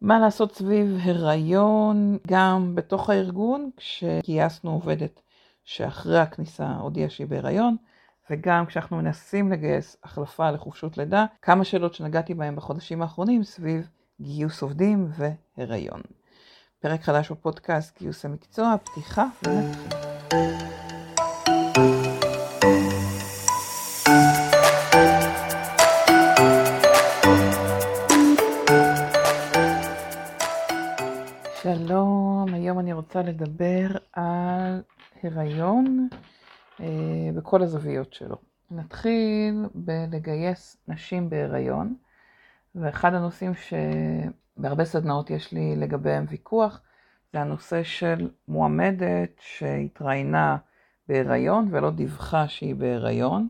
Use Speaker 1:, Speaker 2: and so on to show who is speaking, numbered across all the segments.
Speaker 1: מה לעשות סביב הריון גם בתוך הארגון, כשגייסנו עובדת שאחרי הכניסה הודיעה שהיא בהיריון, וגם כשאנחנו מנסים לגייס החלפה לחופשות לידה, כמה שאלות שנגעתי בהן בחודשים האחרונים סביב גיוס עובדים והיריון. פרק חדש בפודקאסט גיוס המקצוע, פתיחה ונתחיל. רוצה לדבר על הריון אה, בכל הזוויות שלו. נתחיל בלגייס נשים בהיריון, ואחד הנושאים שבהרבה סדנאות יש לי לגביהם ויכוח, זה הנושא של מועמדת שהתראיינה בהיריון ולא דיווחה שהיא בהיריון,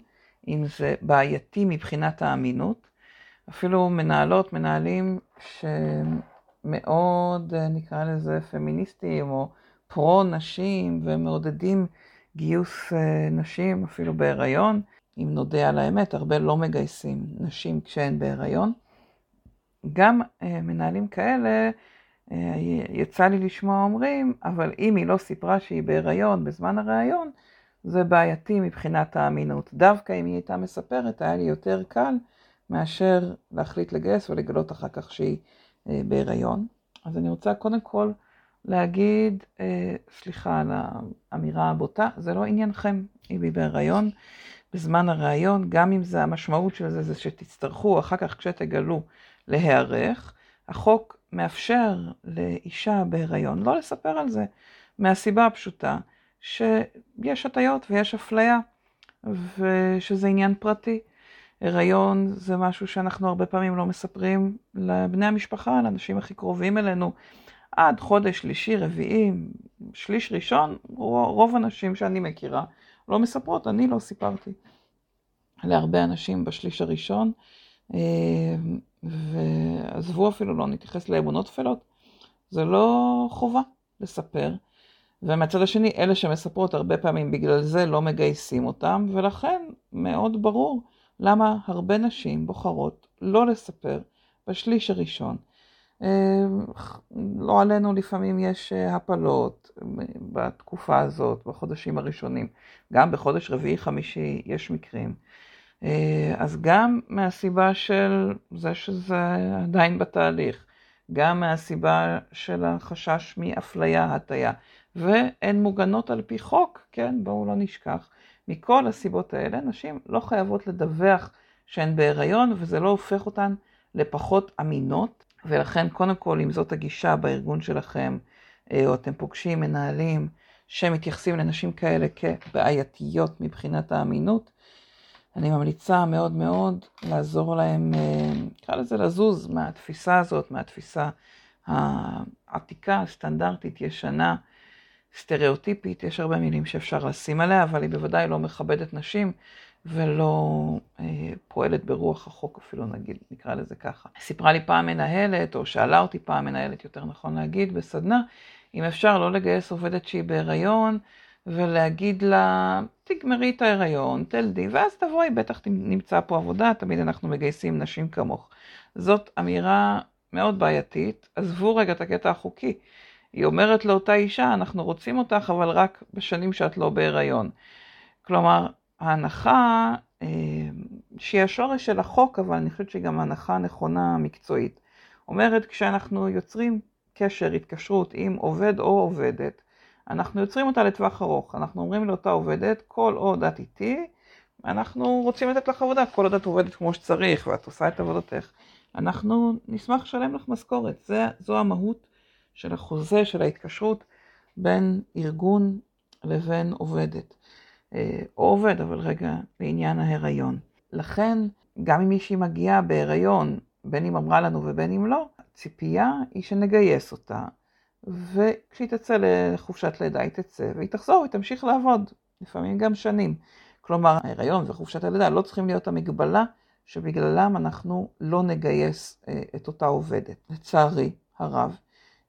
Speaker 1: אם זה בעייתי מבחינת האמינות. אפילו מנהלות, מנהלים שמאוד, נקרא לזה, פמיניסטים או פרו-נשים ומעודדים גיוס אה, נשים, אפילו בהיריון. אם נודה על האמת, הרבה לא מגייסים נשים כשהן בהיריון. גם אה, מנהלים כאלה, אה, יצא לי לשמוע אומרים, אבל אם היא לא סיפרה שהיא בהיריון בזמן הריאיון, זה בעייתי מבחינת האמינות. דווקא אם היא הייתה מספרת, היה לי יותר קל מאשר להחליט לגייס ולגלות אחר כך שהיא אה, בהיריון. אז אני רוצה קודם כל להגיד, אה, סליחה על האמירה הבוטה, זה לא עניינכם אם היא בהיריון. בזמן הראיון, גם אם זה המשמעות של זה, זה שתצטרכו אחר כך כשתגלו להיערך, החוק מאפשר לאישה בהיריון לא לספר על זה, מהסיבה הפשוטה שיש הטיות ויש אפליה, ושזה עניין פרטי. הריון זה משהו שאנחנו הרבה פעמים לא מספרים לבני המשפחה, לאנשים הכי קרובים אלינו. עד חודש שלישי, רביעי, שליש ראשון, רוב הנשים שאני מכירה לא מספרות, אני לא סיפרתי להרבה אנשים בשליש הראשון, אה, ועזבו אפילו לא נתייחס לאמונות טפלות, זה לא חובה לספר. ומהצד השני, אלה שמספרות הרבה פעמים בגלל זה לא מגייסים אותם, ולכן מאוד ברור למה הרבה נשים בוחרות לא לספר בשליש הראשון. אה, לא עלינו לפעמים יש אה, הפלות בתקופה הזאת, בחודשים הראשונים. גם בחודש רביעי חמישי יש מקרים. אה, אז גם מהסיבה של זה שזה עדיין בתהליך, גם מהסיבה של החשש מאפליה, הטיה, והן מוגנות על פי חוק, כן, בואו לא נשכח. מכל הסיבות האלה, נשים לא חייבות לדווח שהן בהיריון, וזה לא הופך אותן לפחות אמינות, ולכן קודם כל, אם זאת הגישה בארגון שלכם, אה, או אתם פוגשים מנהלים שמתייחסים לנשים כאלה כבעייתיות מבחינת האמינות, אני ממליצה מאוד מאוד לעזור להם, אה, נקרא לזה לזוז מהתפיסה הזאת, מהתפיסה העתיקה, הסטנדרטית, ישנה, סטריאוטיפית, יש הרבה מילים שאפשר לשים עליה, אבל היא בוודאי לא מכבדת נשים ולא אה, פועלת ברוח החוק אפילו, נגיד, נקרא לזה ככה. סיפרה לי פעם מנהלת, או שאלה אותי פעם מנהלת, יותר נכון להגיד, בסדנה, אם אפשר לא לגייס עובדת שהיא בהיריון, ולהגיד לה, תגמרי את ההיריון, תלדי, ואז תבואי, בטח נמצא פה עבודה, תמיד אנחנו מגייסים נשים כמוך. זאת אמירה מאוד בעייתית, עזבו רגע את הקטע החוקי. היא אומרת לאותה אישה, אנחנו רוצים אותך, אבל רק בשנים שאת לא בהיריון. כלומר, ההנחה, אה, שהיא השורש של החוק, אבל אני חושבת שהיא גם הנחה נכונה מקצועית, אומרת, כשאנחנו יוצרים קשר, התקשרות עם עובד או עובדת, אנחנו יוצרים אותה לטווח ארוך. אנחנו אומרים לאותה עובדת, כל עוד את איתי, אנחנו רוצים לתת לך עבודה, כל עוד את עובדת כמו שצריך ואת עושה את עבודתך, אנחנו נשמח לשלם לך משכורת. זה, זו המהות של החוזה, של ההתקשרות בין ארגון לבין עובדת. אה, או עובד, אבל רגע, לעניין ההיריון. לכן, גם אם מישהי מגיעה בהיריון, בין אם אמרה לנו ובין אם לא, הציפייה היא שנגייס אותה, וכשהיא תצא לחופשת לידה היא תצא, והיא תחזור, היא תמשיך לעבוד, לפעמים גם שנים. כלומר, ההיריון וחופשת הלידה לא צריכים להיות המגבלה שבגללם אנחנו לא נגייס אה, את אותה עובדת. לצערי הרב,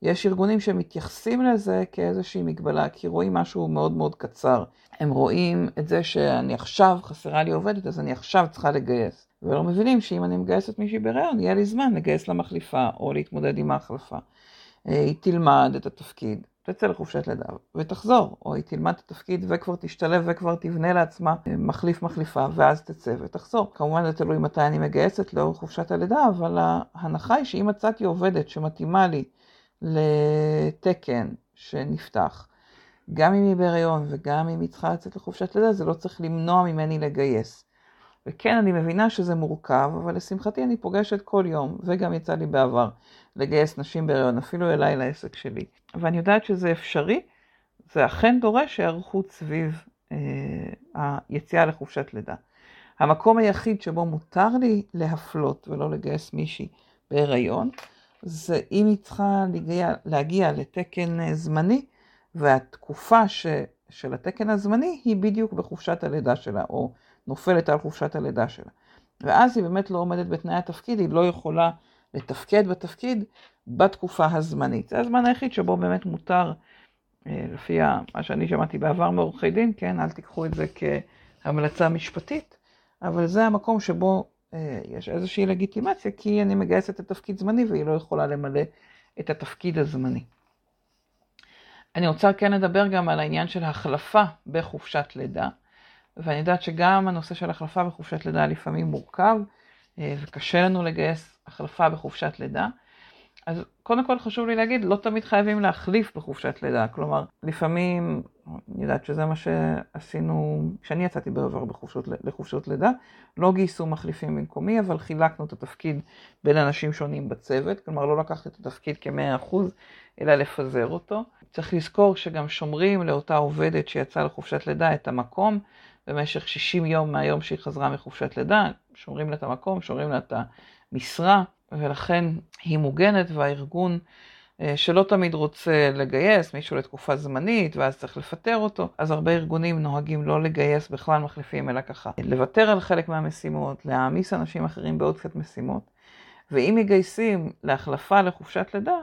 Speaker 1: יש ארגונים שמתייחסים לזה כאיזושהי מגבלה, כי רואים משהו מאוד מאוד קצר. הם רואים את זה שאני עכשיו, חסרה לי עובדת, אז אני עכשיו צריכה לגייס. ולא מבינים שאם אני מגייסת מישהי בהיריון, יהיה לי זמן לגייס לה מחליפה או להתמודד עם ההחלפה. אה, היא תלמד את התפקיד, תצא לחופשת לידה ותחזור, או היא תלמד את התפקיד וכבר תשתלב וכבר תבנה לעצמה אה, מחליף מחליפה, ואז תצא ותחזור. כמובן זה תלוי מתי אני מגייסת לאורך חופשת הלידה, אבל ההנחה היא שאם מצאתי עובדת שמתאימה לי לתקן שנפתח, גם אם היא בהיריון וגם אם היא צריכה לצאת לחופשת לידה, זה לא צריך למנוע ממני לגייס. וכן, אני מבינה שזה מורכב, אבל לשמחתי אני פוגשת כל יום, וגם יצא לי בעבר, לגייס נשים בהיריון, אפילו אליי לעסק שלי. ואני יודעת שזה אפשרי, זה אכן דורש היערכות סביב אה, היציאה לחופשת לידה. המקום היחיד שבו מותר לי להפלות ולא לגייס מישהי בהיריון, זה אם היא צריכה להגיע, להגיע לתקן אה, זמני, והתקופה ש, של התקן הזמני היא בדיוק בחופשת הלידה שלה, או נופלת על חופשת הלידה שלה. ואז היא באמת לא עומדת בתנאי התפקיד, היא לא יכולה לתפקד בתפקיד בתקופה הזמנית. זה הזמן היחיד שבו באמת מותר, אה, לפי מה שאני שמעתי בעבר מעורכי דין, כן, אל תיקחו את זה כהמלצה משפטית, אבל זה המקום שבו יש איזושהי לגיטימציה, כי אני מגייסת את התפקיד זמני והיא לא יכולה למלא את התפקיד הזמני. אני רוצה כן לדבר גם על העניין של החלפה בחופשת לידה. ואני יודעת שגם הנושא של החלפה בחופשת לידה לפעמים מורכב, אה, וקשה לנו לגייס החלפה בחופשת לידה. אז קודם כל חשוב לי להגיד, לא תמיד חייבים להחליף בחופשת לידה. כלומר, לפעמים, אני יודעת שזה מה שעשינו, כשאני יצאתי בעבר בחופשות, לחופשות לידה, לא גייסו מחליפים במקומי, אבל חילקנו את התפקיד בין אנשים שונים בצוות. כלומר, לא לקחת את התפקיד כ-100%, אלא לפזר אותו. צריך לזכור שגם שומרים לאותה עובדת שיצאה לחופשת לידה את המקום. במשך 60 יום מהיום שהיא חזרה מחופשת לידה, שומרים לה את המקום, שומרים לה את המשרה, ולכן היא מוגנת והארגון אה, שלא תמיד רוצה לגייס מישהו לתקופה זמנית ואז צריך לפטר אותו, אז הרבה ארגונים נוהגים לא לגייס בכלל מחליפים, אלא ככה לוותר על חלק מהמשימות, להעמיס אנשים אחרים בעוד קצת משימות, ואם מגייסים להחלפה לחופשת לידה,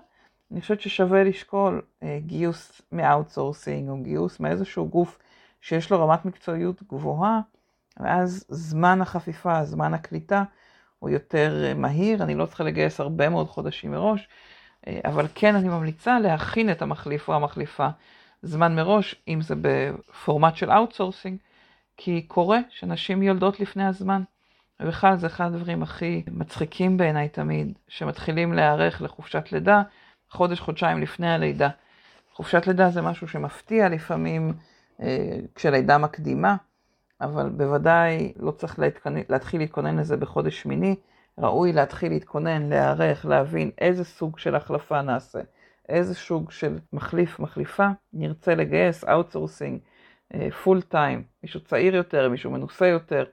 Speaker 1: אני חושבת ששווה לשקול אה, גיוס מ outsourcing או גיוס מאיזשהו גוף שיש לו רמת מקצועיות גבוהה, ואז זמן החפיפה, זמן הקליטה, הוא יותר אה, מהיר, אני לא צריכה לגייס הרבה מאוד חודשים מראש, אה, אבל כן אני ממליצה להכין את המחליף או המחליפה זמן מראש, אם זה בפורמט של outsourcing, כי קורה שנשים יולדות לפני הזמן. ובכלל זה אחד הדברים הכי מצחיקים בעיניי תמיד, שמתחילים להיערך לחופשת לידה חודש, חודשיים לפני הלידה. חופשת לידה זה משהו שמפתיע לפעמים אה, כשלידה מקדימה, אבל בוודאי לא צריך להתכונן, להתחיל להתכונן לזה בחודש שמיני, ראוי להתחיל להתכונן, להיערך, להבין איזה סוג של החלפה נעשה, איזה סוג של מחליף, מחליפה נרצה לגייס, outsourcing, full time, מישהו צעיר יותר, מישהו מנוסה יותר,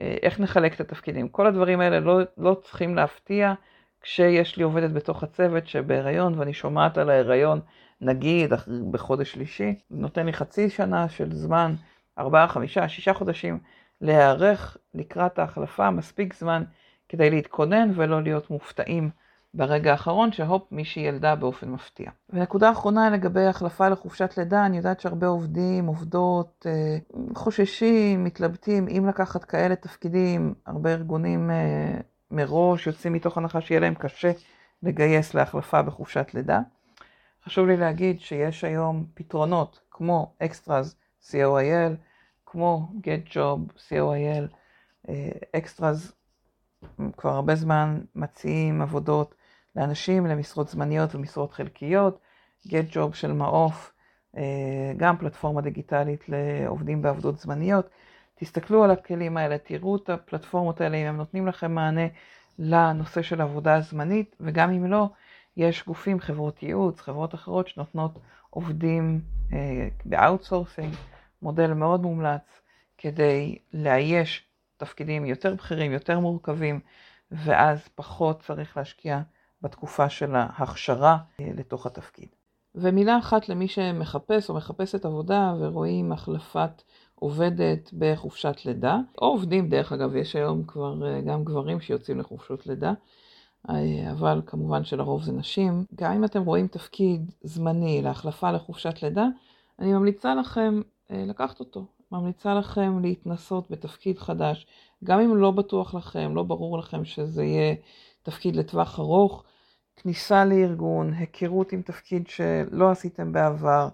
Speaker 1: אה, איך נחלק את התפקידים. כל הדברים האלה לא, לא צריכים להפתיע כשיש לי עובדת בתוך הצוות שבהיריון ואני שומעת על ההיריון נגיד בחודש שלישי, נותן לי חצי שנה של זמן, ארבעה, חמישה, שישה חודשים, להיערך לקראת ההחלפה, מספיק זמן כדי להתכונן ולא להיות מופתעים ברגע האחרון, שהופ, מישהי ילדה באופן מפתיע. ונקודה אחרונה לגבי החלפה לחופשת לידה, אני יודעת שהרבה עובדים, עובדות, אה, חוששים, מתלבטים אם לקחת כאלה תפקידים, הרבה ארגונים אה, מראש יוצאים מתוך הנחה שיהיה להם קשה לגייס להחלפה בחופשת לידה. חשוב לי להגיד שיש היום פתרונות כמו אקסטרז co.il, כמו GetJob co.il, אקסטרז כבר הרבה זמן מציעים עבודות לאנשים למשרות זמניות ומשרות חלקיות, GetJob של מעוף, אה, גם פלטפורמה דיגיטלית לעובדים בעבודות זמניות. תסתכלו על הכלים האלה, תראו את הפלטפורמות האלה, אם הם נותנים לכם מענה לנושא של עבודה זמנית, וגם אם לא, יש גופים, חברות ייעוץ, חברות אחרות שנותנות עובדים אה, ב outsourcing, מודל מאוד מומלץ כדי לאייש תפקידים יותר בכירים, יותר מורכבים, ואז פחות צריך להשקיע בתקופה של ההכשרה אה, לתוך התפקיד. ומילה אחת למי שמחפש או מחפשת עבודה ורואים החלפת עובדת בחופשת לידה, או עובדים, דרך אגב, יש היום כבר אה, גם גברים שיוצאים לחופשות לידה, אה, אבל כמובן שלרוב זה נשים. גם אם אתם רואים תפקיד זמני להחלפה לחופשת לידה, אני ממליצה לכם לקחת אותו. ממליצה לכם להתנסות בתפקיד חדש, גם אם לא בטוח לכם, לא ברור לכם שזה יהיה תפקיד לטווח ארוך, כניסה לארגון, היכרות עם תפקיד שלא עשיתם בעבר,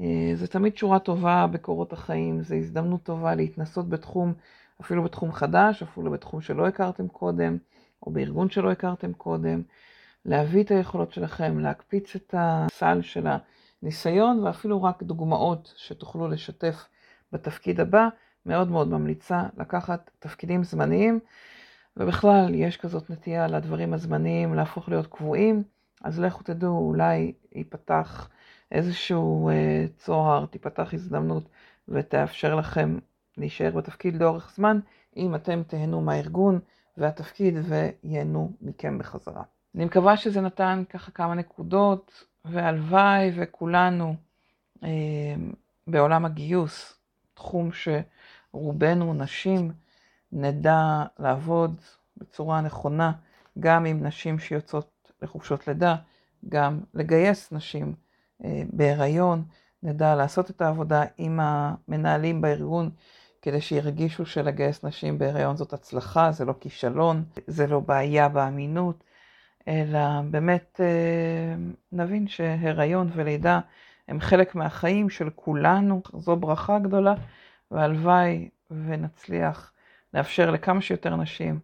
Speaker 1: אה, זה תמיד שורה טובה בקורות החיים, זו הזדמנות טובה להתנסות בתחום, אפילו בתחום חדש, אפילו בתחום שלא הכרתם קודם, או בארגון שלא הכרתם קודם, להביא את היכולות שלכם, להקפיץ את הסל של הניסיון, ואפילו רק דוגמאות שתוכלו לשתף בתפקיד הבא. מאוד מאוד ממליצה לקחת תפקידים זמניים, ובכלל יש כזאת נטייה לדברים הזמניים להפוך להיות קבועים, אז לכו תדעו, אולי ייפתח איזשהו אה, צוהר, תיפתח הזדמנות ותאפשר לכם להישאר בתפקיד לאורך זמן, אם אתם תהנו מהארגון והתפקיד וייהנו מכם בחזרה. אני מקווה שזה נתן ככה כמה נקודות, והלוואי וכולנו אה, בעולם הגיוס, תחום שרובנו נשים, נדע לעבוד בצורה נכונה, גם עם נשים שיוצאות לחופשות לידה, גם לגייס נשים אה, בהיריון, נדע לעשות את העבודה עם המנהלים בארגון כדי שירגישו שלגייס נשים בהיריון זאת הצלחה, זה לא כישלון, זה לא בעיה באמינות, אלא באמת אה, נבין שהיריון ולידה הם חלק מהחיים של כולנו, זו ברכה גדולה, והלוואי ונצליח לאפשר לכמה שיותר נשים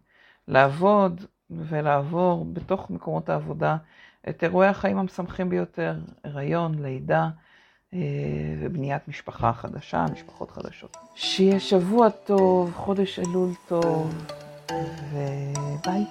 Speaker 1: לעבוד ולעבור בתוך מקומות העבודה את אירועי החיים המשמחים ביותר, הריון, לידה אה, ובניית משפחה חדשה, משפחות חדשות. שיהיה שבוע טוב, חודש אלול טוב, וביי.